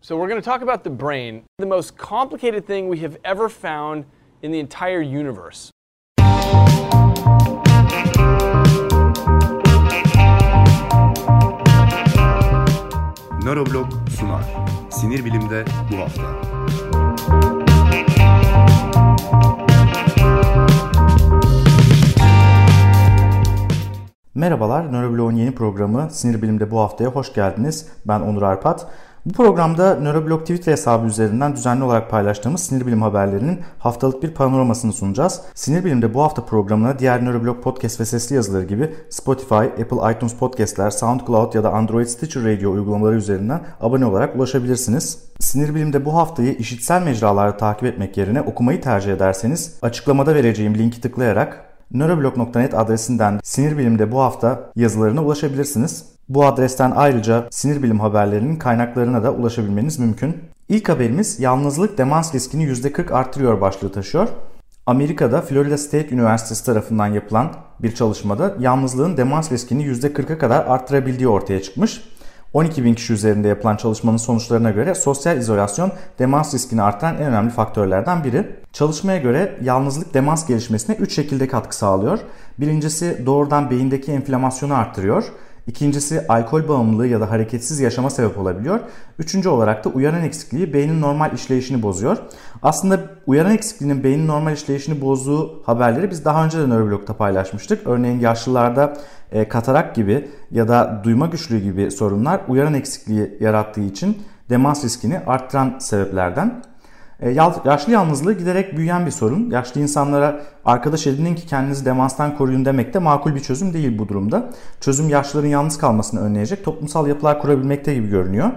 So, we're going to talk about the brain, the most complicated thing we have ever found in the entire universe. Nöroblog sunar. Sinir bilimde bu hafta. Merhabalar, Nöroblog'un yeni programı Sinir Bilim'de bu haftaya hoş geldiniz. Ben Onur Arpat. Bu programda Nöroblog Twitter hesabı üzerinden düzenli olarak paylaştığımız sinir bilim haberlerinin haftalık bir panoramasını sunacağız. Sinir Bilim'de bu hafta programına diğer Nöroblog podcast ve sesli yazıları gibi Spotify, Apple iTunes Podcast'ler, SoundCloud ya da Android Stitcher Radio uygulamaları üzerinden abone olarak ulaşabilirsiniz. Sinir Bilim'de bu haftayı işitsel mecralarda takip etmek yerine okumayı tercih ederseniz açıklamada vereceğim linki tıklayarak nöroblog.net adresinden sinir bilimde bu hafta yazılarına ulaşabilirsiniz. Bu adresten ayrıca sinir bilim haberlerinin kaynaklarına da ulaşabilmeniz mümkün. İlk haberimiz yalnızlık demans riskini %40 arttırıyor başlığı taşıyor. Amerika'da Florida State Üniversitesi tarafından yapılan bir çalışmada yalnızlığın demans riskini %40'a kadar arttırabildiği ortaya çıkmış. 12 bin kişi üzerinde yapılan çalışmanın sonuçlarına göre sosyal izolasyon demans riskini arttıran en önemli faktörlerden biri. Çalışmaya göre yalnızlık demans gelişmesine 3 şekilde katkı sağlıyor. Birincisi doğrudan beyindeki enflamasyonu arttırıyor. İkincisi alkol bağımlılığı ya da hareketsiz yaşama sebep olabiliyor. Üçüncü olarak da uyaran eksikliği beynin normal işleyişini bozuyor. Aslında uyaran eksikliğinin beynin normal işleyişini bozduğu haberleri biz daha önce de nöroblogda paylaşmıştık. Örneğin yaşlılarda e, katarak gibi ya da duyma güçlüğü gibi sorunlar uyaran eksikliği yarattığı için demans riskini arttıran sebeplerden. E, yaşlı yalnızlığı giderek büyüyen bir sorun. Yaşlı insanlara arkadaş edinin ki kendinizi demanstan koruyun demek de makul bir çözüm değil bu durumda. Çözüm yaşlıların yalnız kalmasını önleyecek toplumsal yapılar kurabilmekte gibi görünüyor.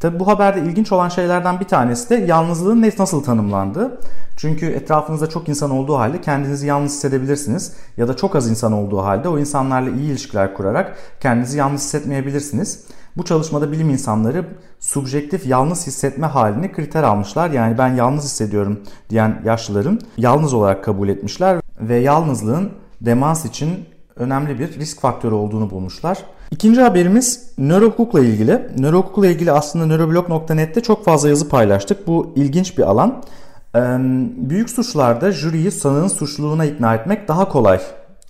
Tabi bu haberde ilginç olan şeylerden bir tanesi de yalnızlığın nasıl tanımlandığı. Çünkü etrafınızda çok insan olduğu halde kendinizi yalnız hissedebilirsiniz. Ya da çok az insan olduğu halde o insanlarla iyi ilişkiler kurarak kendinizi yalnız hissetmeyebilirsiniz. Bu çalışmada bilim insanları subjektif yalnız hissetme halini kriter almışlar. Yani ben yalnız hissediyorum diyen yaşlıların yalnız olarak kabul etmişler ve yalnızlığın demans için önemli bir risk faktörü olduğunu bulmuşlar. İkinci haberimiz nörohukukla ilgili. Nörohukukla ilgili aslında nöroblog.net'te çok fazla yazı paylaştık. Bu ilginç bir alan. Büyük suçlarda jüriyi sanığın suçluluğuna ikna etmek daha kolay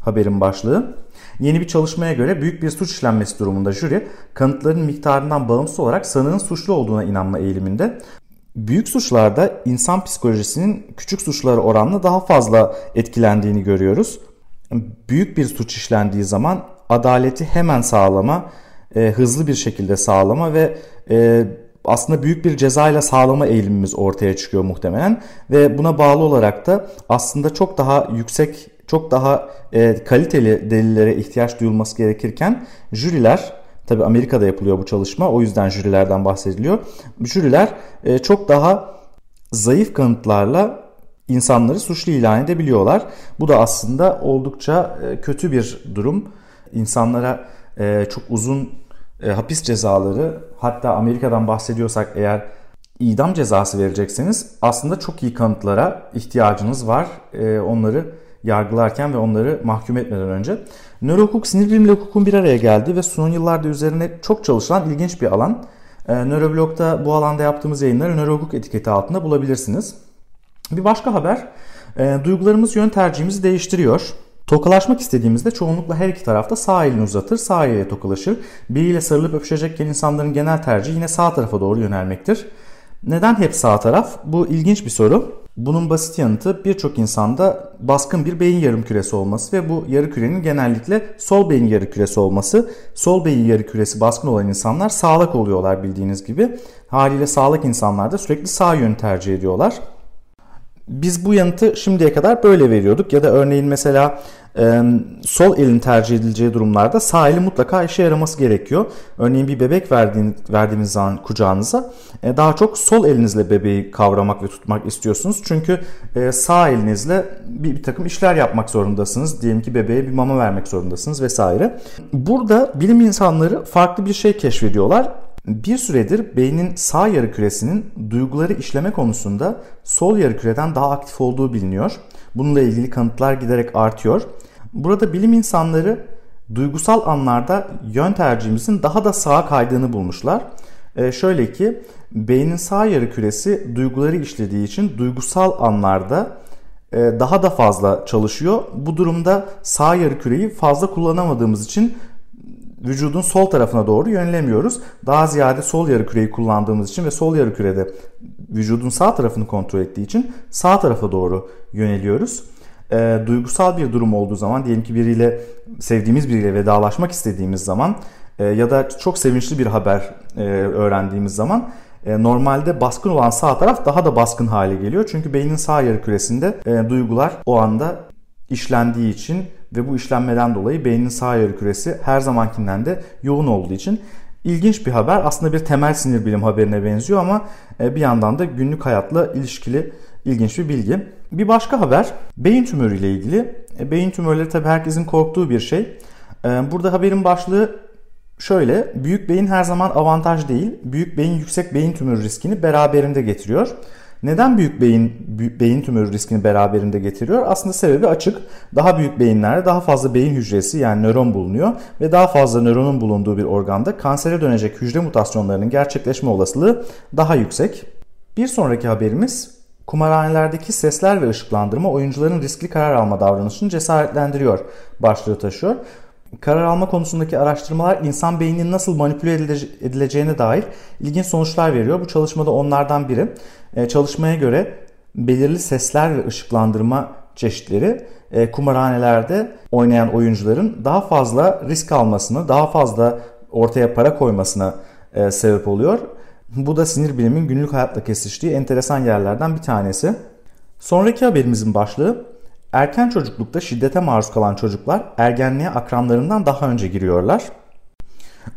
haberin başlığı. Yeni bir çalışmaya göre büyük bir suç işlenmesi durumunda jüri kanıtların miktarından bağımsız olarak sanığın suçlu olduğuna inanma eğiliminde. Büyük suçlarda insan psikolojisinin küçük suçlara oranla daha fazla etkilendiğini görüyoruz. Büyük bir suç işlendiği zaman adaleti hemen sağlama, e, hızlı bir şekilde sağlama ve e, aslında büyük bir cezayla sağlama eğilimimiz ortaya çıkıyor muhtemelen ve buna bağlı olarak da aslında çok daha yüksek çok daha e, kaliteli delillere ihtiyaç duyulması gerekirken jüriler tabi Amerika'da yapılıyor bu çalışma o yüzden jürilerden bahsediliyor. Jüriler e, çok daha zayıf kanıtlarla insanları suçlu ilan edebiliyorlar. Bu da aslında oldukça e, kötü bir durum. İnsanlara e, çok uzun e, hapis cezaları hatta Amerika'dan bahsediyorsak eğer idam cezası verecekseniz aslında çok iyi kanıtlara ihtiyacınız var. E, onları yargılarken ve onları mahkum etmeden önce. Nörohukuk sinir bilimle hukukun bir araya geldi ve son yıllarda üzerine çok çalışılan ilginç bir alan. E, Nöroblog'da bu alanda yaptığımız yayınları nörohukuk etiketi altında bulabilirsiniz. Bir başka haber, e, duygularımız yön tercihimizi değiştiriyor. Tokalaşmak istediğimizde çoğunlukla her iki tarafta sağ elini uzatır, sağ eliyle tokalaşır. Biriyle sarılıp öpüşecekken insanların genel tercihi yine sağ tarafa doğru yönelmektir. Neden hep sağ taraf? Bu ilginç bir soru. Bunun basit yanıtı birçok insanda baskın bir beyin yarım küresi olması ve bu yarı kürenin genellikle sol beyin yarı küresi olması. Sol beyin yarı küresi baskın olan insanlar sağlık oluyorlar bildiğiniz gibi. Haliyle sağlık insanlar da sürekli sağ yönü tercih ediyorlar. Biz bu yanıtı şimdiye kadar böyle veriyorduk ya da örneğin mesela e, sol elin tercih edileceği durumlarda sağ eli mutlaka işe yaraması gerekiyor. Örneğin bir bebek verdiğin, verdiğiniz zaman kucağınıza e, daha çok sol elinizle bebeği kavramak ve tutmak istiyorsunuz. Çünkü e, sağ elinizle bir, bir takım işler yapmak zorundasınız. Diyelim ki bebeğe bir mama vermek zorundasınız vesaire. Burada bilim insanları farklı bir şey keşfediyorlar. Bir süredir beynin sağ yarı küresinin duyguları işleme konusunda sol yarı küreden daha aktif olduğu biliniyor. Bununla ilgili kanıtlar giderek artıyor. Burada bilim insanları duygusal anlarda yön tercihimizin daha da sağa kaydığını bulmuşlar. E, şöyle ki beynin sağ yarı küresi duyguları işlediği için duygusal anlarda e, daha da fazla çalışıyor. Bu durumda sağ yarı küreyi fazla kullanamadığımız için vücudun sol tarafına doğru yönelemiyoruz. Daha ziyade sol yarı küreyi kullandığımız için ve sol yarı kürede vücudun sağ tarafını kontrol ettiği için sağ tarafa doğru yöneliyoruz. E, duygusal bir durum olduğu zaman diyelim ki biriyle sevdiğimiz biriyle vedalaşmak istediğimiz zaman e, ya da çok sevinçli bir haber e, öğrendiğimiz zaman e, normalde baskın olan sağ taraf daha da baskın hale geliyor. Çünkü beynin sağ yarı küresinde e, duygular o anda işlendiği için ve bu işlenmeden dolayı beynin sağ yarı küresi her zamankinden de yoğun olduğu için ilginç bir haber. Aslında bir temel sinir bilim haberine benziyor ama e, bir yandan da günlük hayatla ilişkili ilginç bir bilgi. Bir başka haber beyin tümörü ile ilgili. E, beyin tümörleri tabii herkesin korktuğu bir şey. E, burada haberin başlığı şöyle. Büyük beyin her zaman avantaj değil. Büyük beyin yüksek beyin tümörü riskini beraberinde getiriyor. Neden büyük beyin beyin tümörü riskini beraberinde getiriyor? Aslında sebebi açık. Daha büyük beyinlerde daha fazla beyin hücresi yani nöron bulunuyor ve daha fazla nöronun bulunduğu bir organda kansere dönecek hücre mutasyonlarının gerçekleşme olasılığı daha yüksek. Bir sonraki haberimiz kumarhanelerdeki sesler ve ışıklandırma oyuncuların riskli karar alma davranışını cesaretlendiriyor başlığı taşıyor. Karar alma konusundaki araştırmalar insan beyninin nasıl manipüle edileceğine dair ilginç sonuçlar veriyor. Bu çalışmada onlardan biri. E, çalışmaya göre belirli sesler ve ışıklandırma çeşitleri e, kumarhanelerde oynayan oyuncuların daha fazla risk almasını, daha fazla ortaya para koymasına e, sebep oluyor. Bu da sinir bilimin günlük hayatla kesiştiği enteresan yerlerden bir tanesi. Sonraki haberimizin başlığı erken çocuklukta şiddete maruz kalan çocuklar ergenliğe akranlarından daha önce giriyorlar.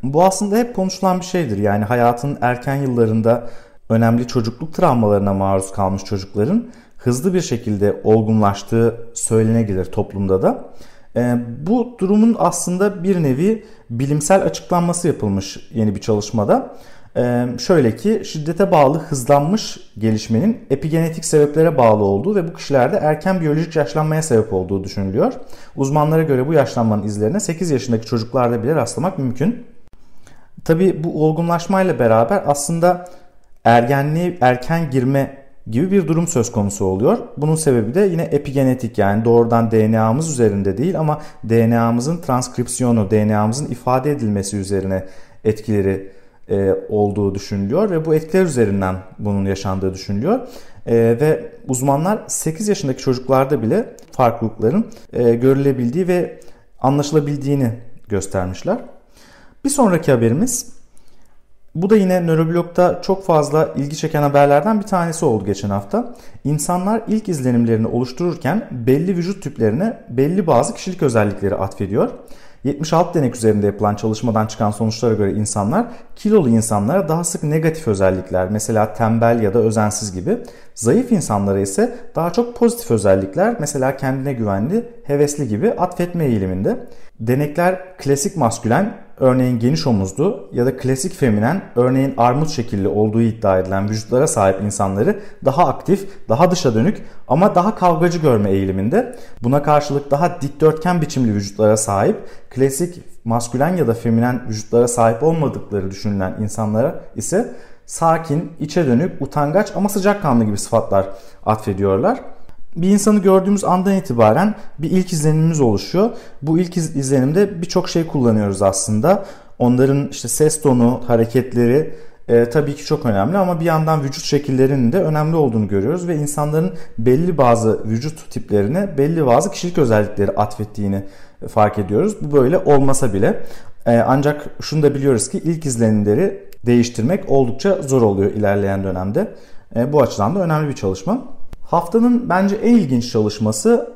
Bu aslında hep konuşulan bir şeydir. Yani hayatın erken yıllarında önemli çocukluk travmalarına maruz kalmış çocukların hızlı bir şekilde olgunlaştığı söylenebilir toplumda da. Ee, bu durumun aslında bir nevi bilimsel açıklanması yapılmış yeni bir çalışmada. Şöyle ki şiddete bağlı hızlanmış gelişmenin epigenetik sebeplere bağlı olduğu ve bu kişilerde erken biyolojik yaşlanmaya sebep olduğu düşünülüyor. Uzmanlara göre bu yaşlanmanın izlerine 8 yaşındaki çocuklarda bile rastlamak mümkün. Tabi bu olgunlaşmayla beraber aslında ergenliğe erken girme gibi bir durum söz konusu oluyor. Bunun sebebi de yine epigenetik yani doğrudan DNA'mız üzerinde değil ama DNA'mızın transkripsiyonu, DNA'mızın ifade edilmesi üzerine etkileri e, olduğu düşünülüyor ve bu etkiler üzerinden bunun yaşandığı düşünülüyor. E, ve uzmanlar 8 yaşındaki çocuklarda bile farklılıkların e, görülebildiği ve anlaşılabildiğini göstermişler. Bir sonraki haberimiz bu da yine nöroblogda çok fazla ilgi çeken haberlerden bir tanesi oldu geçen hafta. İnsanlar ilk izlenimlerini oluştururken belli vücut tiplerine belli bazı kişilik özellikleri atfediyor. 76 denek üzerinde yapılan çalışmadan çıkan sonuçlara göre insanlar kilolu insanlara daha sık negatif özellikler mesela tembel ya da özensiz gibi, zayıf insanlara ise daha çok pozitif özellikler mesela kendine güvenli, hevesli gibi atfetme eğiliminde. Denekler klasik maskülen örneğin geniş omuzlu ya da klasik feminen örneğin armut şekilli olduğu iddia edilen vücutlara sahip insanları daha aktif, daha dışa dönük ama daha kavgacı görme eğiliminde. Buna karşılık daha dikdörtgen biçimli vücutlara sahip klasik maskülen ya da feminen vücutlara sahip olmadıkları düşünülen insanlara ise sakin, içe dönük, utangaç ama sıcakkanlı gibi sıfatlar atfediyorlar bir insanı gördüğümüz andan itibaren bir ilk izlenimimiz oluşuyor. Bu ilk izlenimde birçok şey kullanıyoruz aslında. Onların işte ses tonu, hareketleri e, tabii ki çok önemli ama bir yandan vücut şekillerinin de önemli olduğunu görüyoruz ve insanların belli bazı vücut tiplerine belli bazı kişilik özellikleri atfettiğini fark ediyoruz. Bu böyle olmasa bile e, ancak şunu da biliyoruz ki ilk izlenimleri değiştirmek oldukça zor oluyor ilerleyen dönemde. E, bu açıdan da önemli bir çalışma. Haftanın bence en ilginç çalışması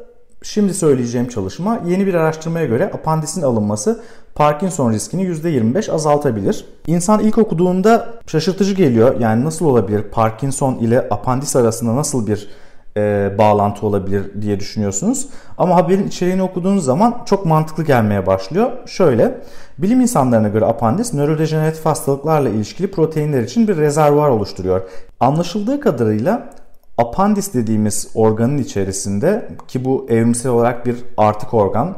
şimdi söyleyeceğim çalışma. Yeni bir araştırmaya göre apandisin alınması Parkinson riskini %25 azaltabilir. İnsan ilk okuduğunda şaşırtıcı geliyor. Yani nasıl olabilir? Parkinson ile apandis arasında nasıl bir e, bağlantı olabilir diye düşünüyorsunuz. Ama haberin içeriğini okuduğunuz zaman çok mantıklı gelmeye başlıyor. Şöyle, bilim insanlarına göre apandis nörodejeneratif hastalıklarla ilişkili proteinler için bir rezervuar oluşturuyor. Anlaşıldığı kadarıyla apandis dediğimiz organın içerisinde ki bu evrimsel olarak bir artık organ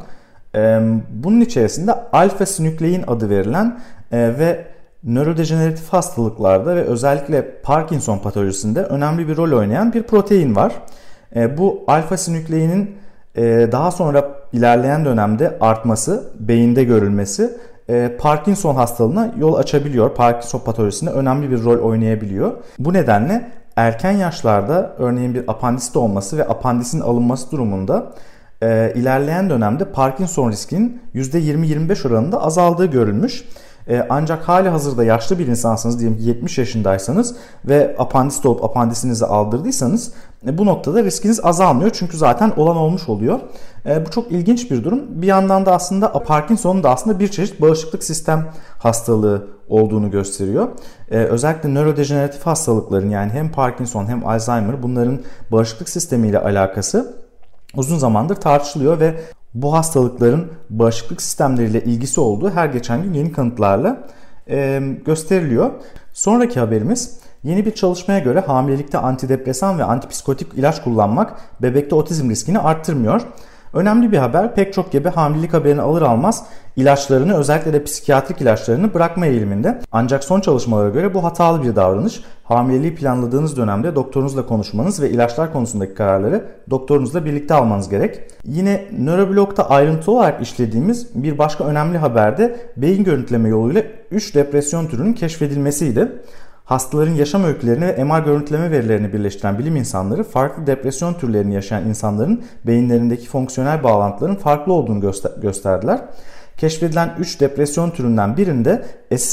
bunun içerisinde alfa sinüklein adı verilen ve nörodejeneratif hastalıklarda ve özellikle Parkinson patolojisinde önemli bir rol oynayan bir protein var. E, bu alfa sinükleinin e, daha sonra ilerleyen dönemde artması, beyinde görülmesi e, Parkinson hastalığına yol açabiliyor. Parkinson patolojisinde önemli bir rol oynayabiliyor. Bu nedenle erken yaşlarda örneğin bir apandisit olması ve apandisin alınması durumunda e, ilerleyen dönemde Parkinson riskinin %20-25 oranında azaldığı görülmüş. E, ancak hali hazırda yaşlı bir insansınız diyelim ki 70 yaşındaysanız ve apandisit olup apandisinizi aldırdıysanız e, bu noktada riskiniz azalmıyor çünkü zaten olan olmuş oluyor. E, bu çok ilginç bir durum. Bir yandan da aslında Parkinson'un da aslında bir çeşit bağışıklık sistem hastalığı olduğunu gösteriyor. Özellikle nörodejeneratif hastalıkların yani hem Parkinson hem Alzheimer bunların bağışıklık sistemiyle alakası uzun zamandır tartışılıyor ve bu hastalıkların bağışıklık sistemleriyle ilgisi olduğu her geçen gün yeni kanıtlarla e, gösteriliyor. Sonraki haberimiz yeni bir çalışmaya göre hamilelikte antidepresan ve antipsikotik ilaç kullanmak bebekte otizm riskini arttırmıyor. Önemli bir haber pek çok gebe hamilelik haberini alır almaz ilaçlarını özellikle de psikiyatrik ilaçlarını bırakma eğiliminde. Ancak son çalışmalara göre bu hatalı bir davranış. Hamileliği planladığınız dönemde doktorunuzla konuşmanız ve ilaçlar konusundaki kararları doktorunuzla birlikte almanız gerek. Yine nöroblogda ayrıntılı olarak işlediğimiz bir başka önemli haberde beyin görüntüleme yoluyla 3 depresyon türünün keşfedilmesiydi. Hastaların yaşam öykülerini ve MR görüntüleme verilerini birleştiren bilim insanları farklı depresyon türlerini yaşayan insanların beyinlerindeki fonksiyonel bağlantıların farklı olduğunu göster gösterdiler. Keşfedilen 3 depresyon türünden birinde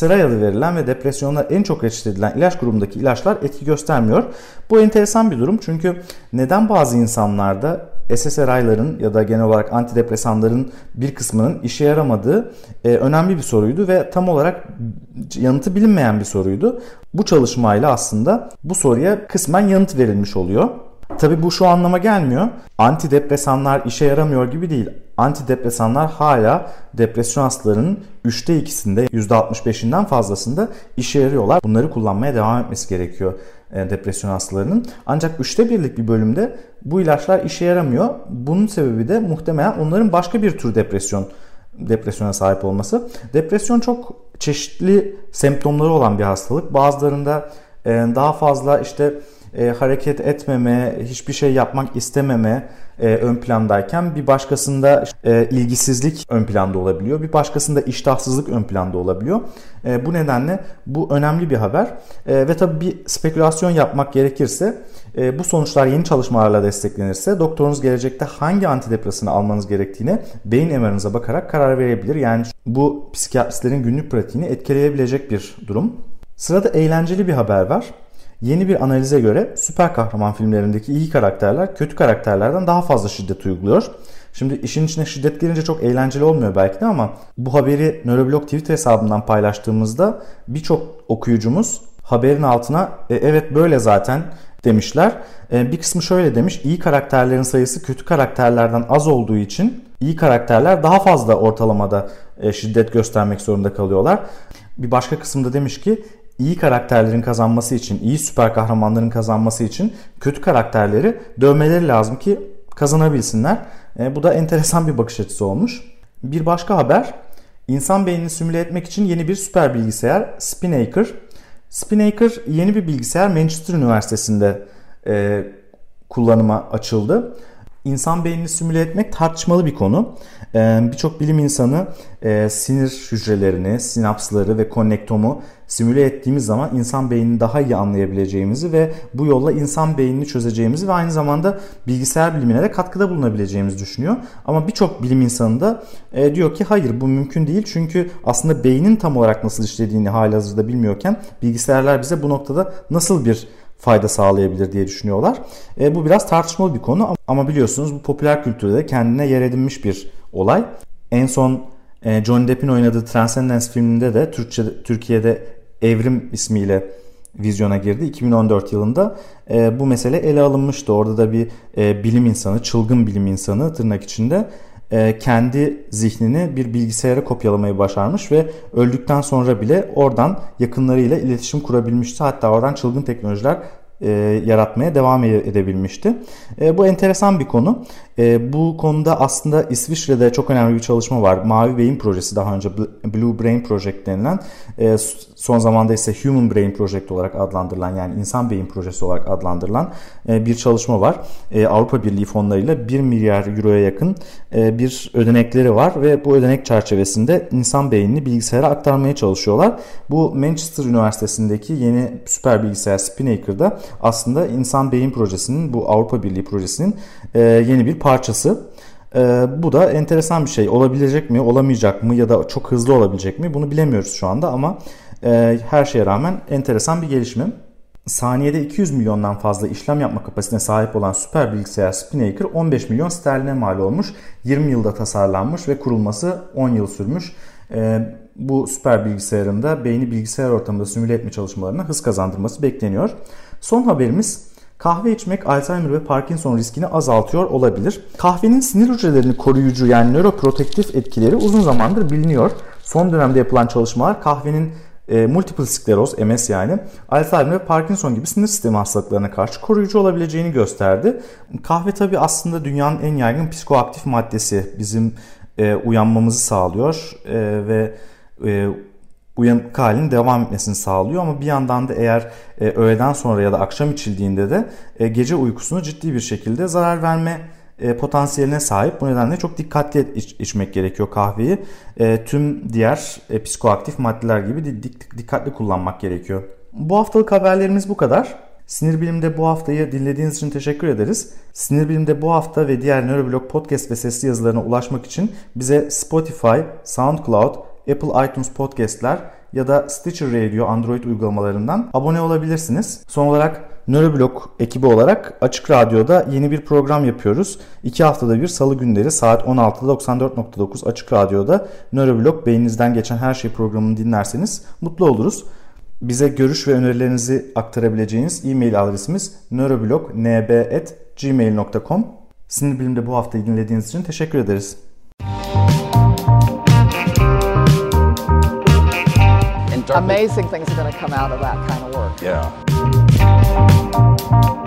adı verilen ve depresyonlar en çok reçete edilen ilaç grubundaki ilaçlar etki göstermiyor. Bu enteresan bir durum çünkü neden bazı insanlarda SSRI'ların ya da genel olarak antidepresanların bir kısmının işe yaramadığı e, önemli bir soruydu ve tam olarak yanıtı bilinmeyen bir soruydu. Bu çalışmayla aslında bu soruya kısmen yanıt verilmiş oluyor. Tabi bu şu anlama gelmiyor. Antidepresanlar işe yaramıyor gibi değil. Antidepresanlar hala depresyon hastalarının 3'te 2'sinde %65'inden fazlasında işe yarıyorlar. Bunları kullanmaya devam etmesi gerekiyor e, depresyon hastalarının. Ancak 3'te birlik bir bölümde bu ilaçlar işe yaramıyor. Bunun sebebi de muhtemelen onların başka bir tür depresyon depresyona sahip olması. Depresyon çok çeşitli semptomları olan bir hastalık. Bazılarında e, daha fazla işte e, hareket etmeme, hiçbir şey yapmak istememe e, ön plandayken bir başkasında e, ilgisizlik ön planda olabiliyor. Bir başkasında iştahsızlık ön planda olabiliyor. E, bu nedenle bu önemli bir haber. E, ve tabii bir spekülasyon yapmak gerekirse e, bu sonuçlar yeni çalışmalarla desteklenirse doktorunuz gelecekte hangi antidepresanı almanız gerektiğine beyin MR'ınıza bakarak karar verebilir. Yani bu psikiyatristlerin günlük pratiğini etkileyebilecek bir durum. Sırada eğlenceli bir haber var. Yeni bir analize göre süper kahraman filmlerindeki iyi karakterler kötü karakterlerden daha fazla şiddet uyguluyor. Şimdi işin içine şiddet girince çok eğlenceli olmuyor belki de ama bu haberi Nöroblog Twitter hesabından paylaştığımızda birçok okuyucumuz haberin altına e, evet böyle zaten demişler. E, bir kısmı şöyle demiş iyi karakterlerin sayısı kötü karakterlerden az olduğu için iyi karakterler daha fazla ortalamada e, şiddet göstermek zorunda kalıyorlar. Bir başka kısımda demiş ki iyi karakterlerin kazanması için, iyi süper kahramanların kazanması için kötü karakterleri dövmeleri lazım ki kazanabilsinler. E, bu da enteresan bir bakış açısı olmuş. Bir başka haber, insan beynini simüle etmek için yeni bir süper bilgisayar Spinnaker. Spinnaker yeni bir bilgisayar Manchester Üniversitesi'nde e, kullanıma açıldı. İnsan beynini simüle etmek tartışmalı bir konu. Ee, birçok bilim insanı e, sinir hücrelerini, sinapsları ve konnektomu simüle ettiğimiz zaman insan beynini daha iyi anlayabileceğimizi ve bu yolla insan beynini çözeceğimizi ve aynı zamanda bilgisayar bilimine de katkıda bulunabileceğimizi düşünüyor. Ama birçok bilim insanı da e, diyor ki hayır bu mümkün değil çünkü aslında beynin tam olarak nasıl işlediğini halihazırda bilmiyorken bilgisayarlar bize bu noktada nasıl bir fayda sağlayabilir diye düşünüyorlar. E, bu biraz tartışmalı bir konu ama biliyorsunuz bu popüler kültürde kendine yer edinmiş bir olay. En son e, Johnny Depp'in oynadığı Transcendence filminde de Türkçe, Türkiye'de Evrim ismiyle vizyona girdi 2014 yılında. E, bu mesele ele alınmıştı. Orada da bir e, bilim insanı, çılgın bilim insanı tırnak içinde e, kendi zihnini bir bilgisayara kopyalamayı başarmış ve öldükten sonra bile oradan yakınlarıyla iletişim kurabilmişti. Hatta oradan çılgın teknolojiler e, yaratmaya devam edebilmişti. E, bu enteresan bir konu. E, bu konuda aslında İsviçre'de çok önemli bir çalışma var. Mavi Beyin Projesi daha önce Blue Brain Project denilen e, son zamanda ise Human Brain Project olarak adlandırılan yani insan beyin projesi olarak adlandırılan e, bir çalışma var. E, Avrupa Birliği fonlarıyla 1 milyar euroya yakın e, bir ödenekleri var ve bu ödenek çerçevesinde insan beynini bilgisayara aktarmaya çalışıyorlar. Bu Manchester Üniversitesi'ndeki yeni süper bilgisayar Spinnaker'da aslında insan beyin projesinin bu Avrupa Birliği projesinin yeni bir parçası. Ee, bu da enteresan bir şey. Olabilecek mi, olamayacak mı ya da çok hızlı olabilecek mi bunu bilemiyoruz şu anda ama e, her şeye rağmen enteresan bir gelişme. Saniyede 200 milyondan fazla işlem yapma kapasitesine sahip olan süper bilgisayar Spinnaker 15 milyon sterline mal olmuş. 20 yılda tasarlanmış ve kurulması 10 yıl sürmüş. E, bu süper bilgisayarın da beyni bilgisayar ortamında simüle etme çalışmalarına hız kazandırması bekleniyor. Son haberimiz Kahve içmek Alzheimer ve Parkinson riskini azaltıyor olabilir. Kahvenin sinir hücrelerini koruyucu yani nöroprotektif etkileri uzun zamandır biliniyor. Son dönemde yapılan çalışmalar kahvenin e, multiple skleroz, MS yani, Alzheimer ve Parkinson gibi sinir sistemi hastalıklarına karşı koruyucu olabileceğini gösterdi. Kahve tabi aslında dünyanın en yaygın psikoaktif maddesi. Bizim e, uyanmamızı sağlıyor e, ve e, uyanık halinin devam etmesini sağlıyor ama bir yandan da eğer e, öğleden sonra ya da akşam içildiğinde de e, gece uykusunu ciddi bir şekilde zarar verme e, potansiyeline sahip. Bu nedenle çok dikkatli iç, içmek gerekiyor kahveyi. E, tüm diğer e, psikoaktif maddeler gibi dik, dikkatli kullanmak gerekiyor. Bu haftalık haberlerimiz bu kadar. Sinir Bilim'de bu haftayı dinlediğiniz için teşekkür ederiz. Sinir Bilim'de bu hafta ve diğer Nöroblog podcast ve sesli yazılarına ulaşmak için bize Spotify, SoundCloud, Apple iTunes Podcast'ler ya da Stitcher Radio Android uygulamalarından abone olabilirsiniz. Son olarak Nöroblog ekibi olarak Açık Radyo'da yeni bir program yapıyoruz. İki haftada bir salı günleri saat 16'da 94.9 Açık Radyo'da Nöroblog beyninizden geçen her şey programını dinlerseniz mutlu oluruz. Bize görüş ve önerilerinizi aktarabileceğiniz e-mail adresimiz nöroblog.nb.gmail.com Sinir Bilim'de bu haftayı dinlediğiniz için teşekkür ederiz. amazing things are going to come out of that kind of work. Yeah. Música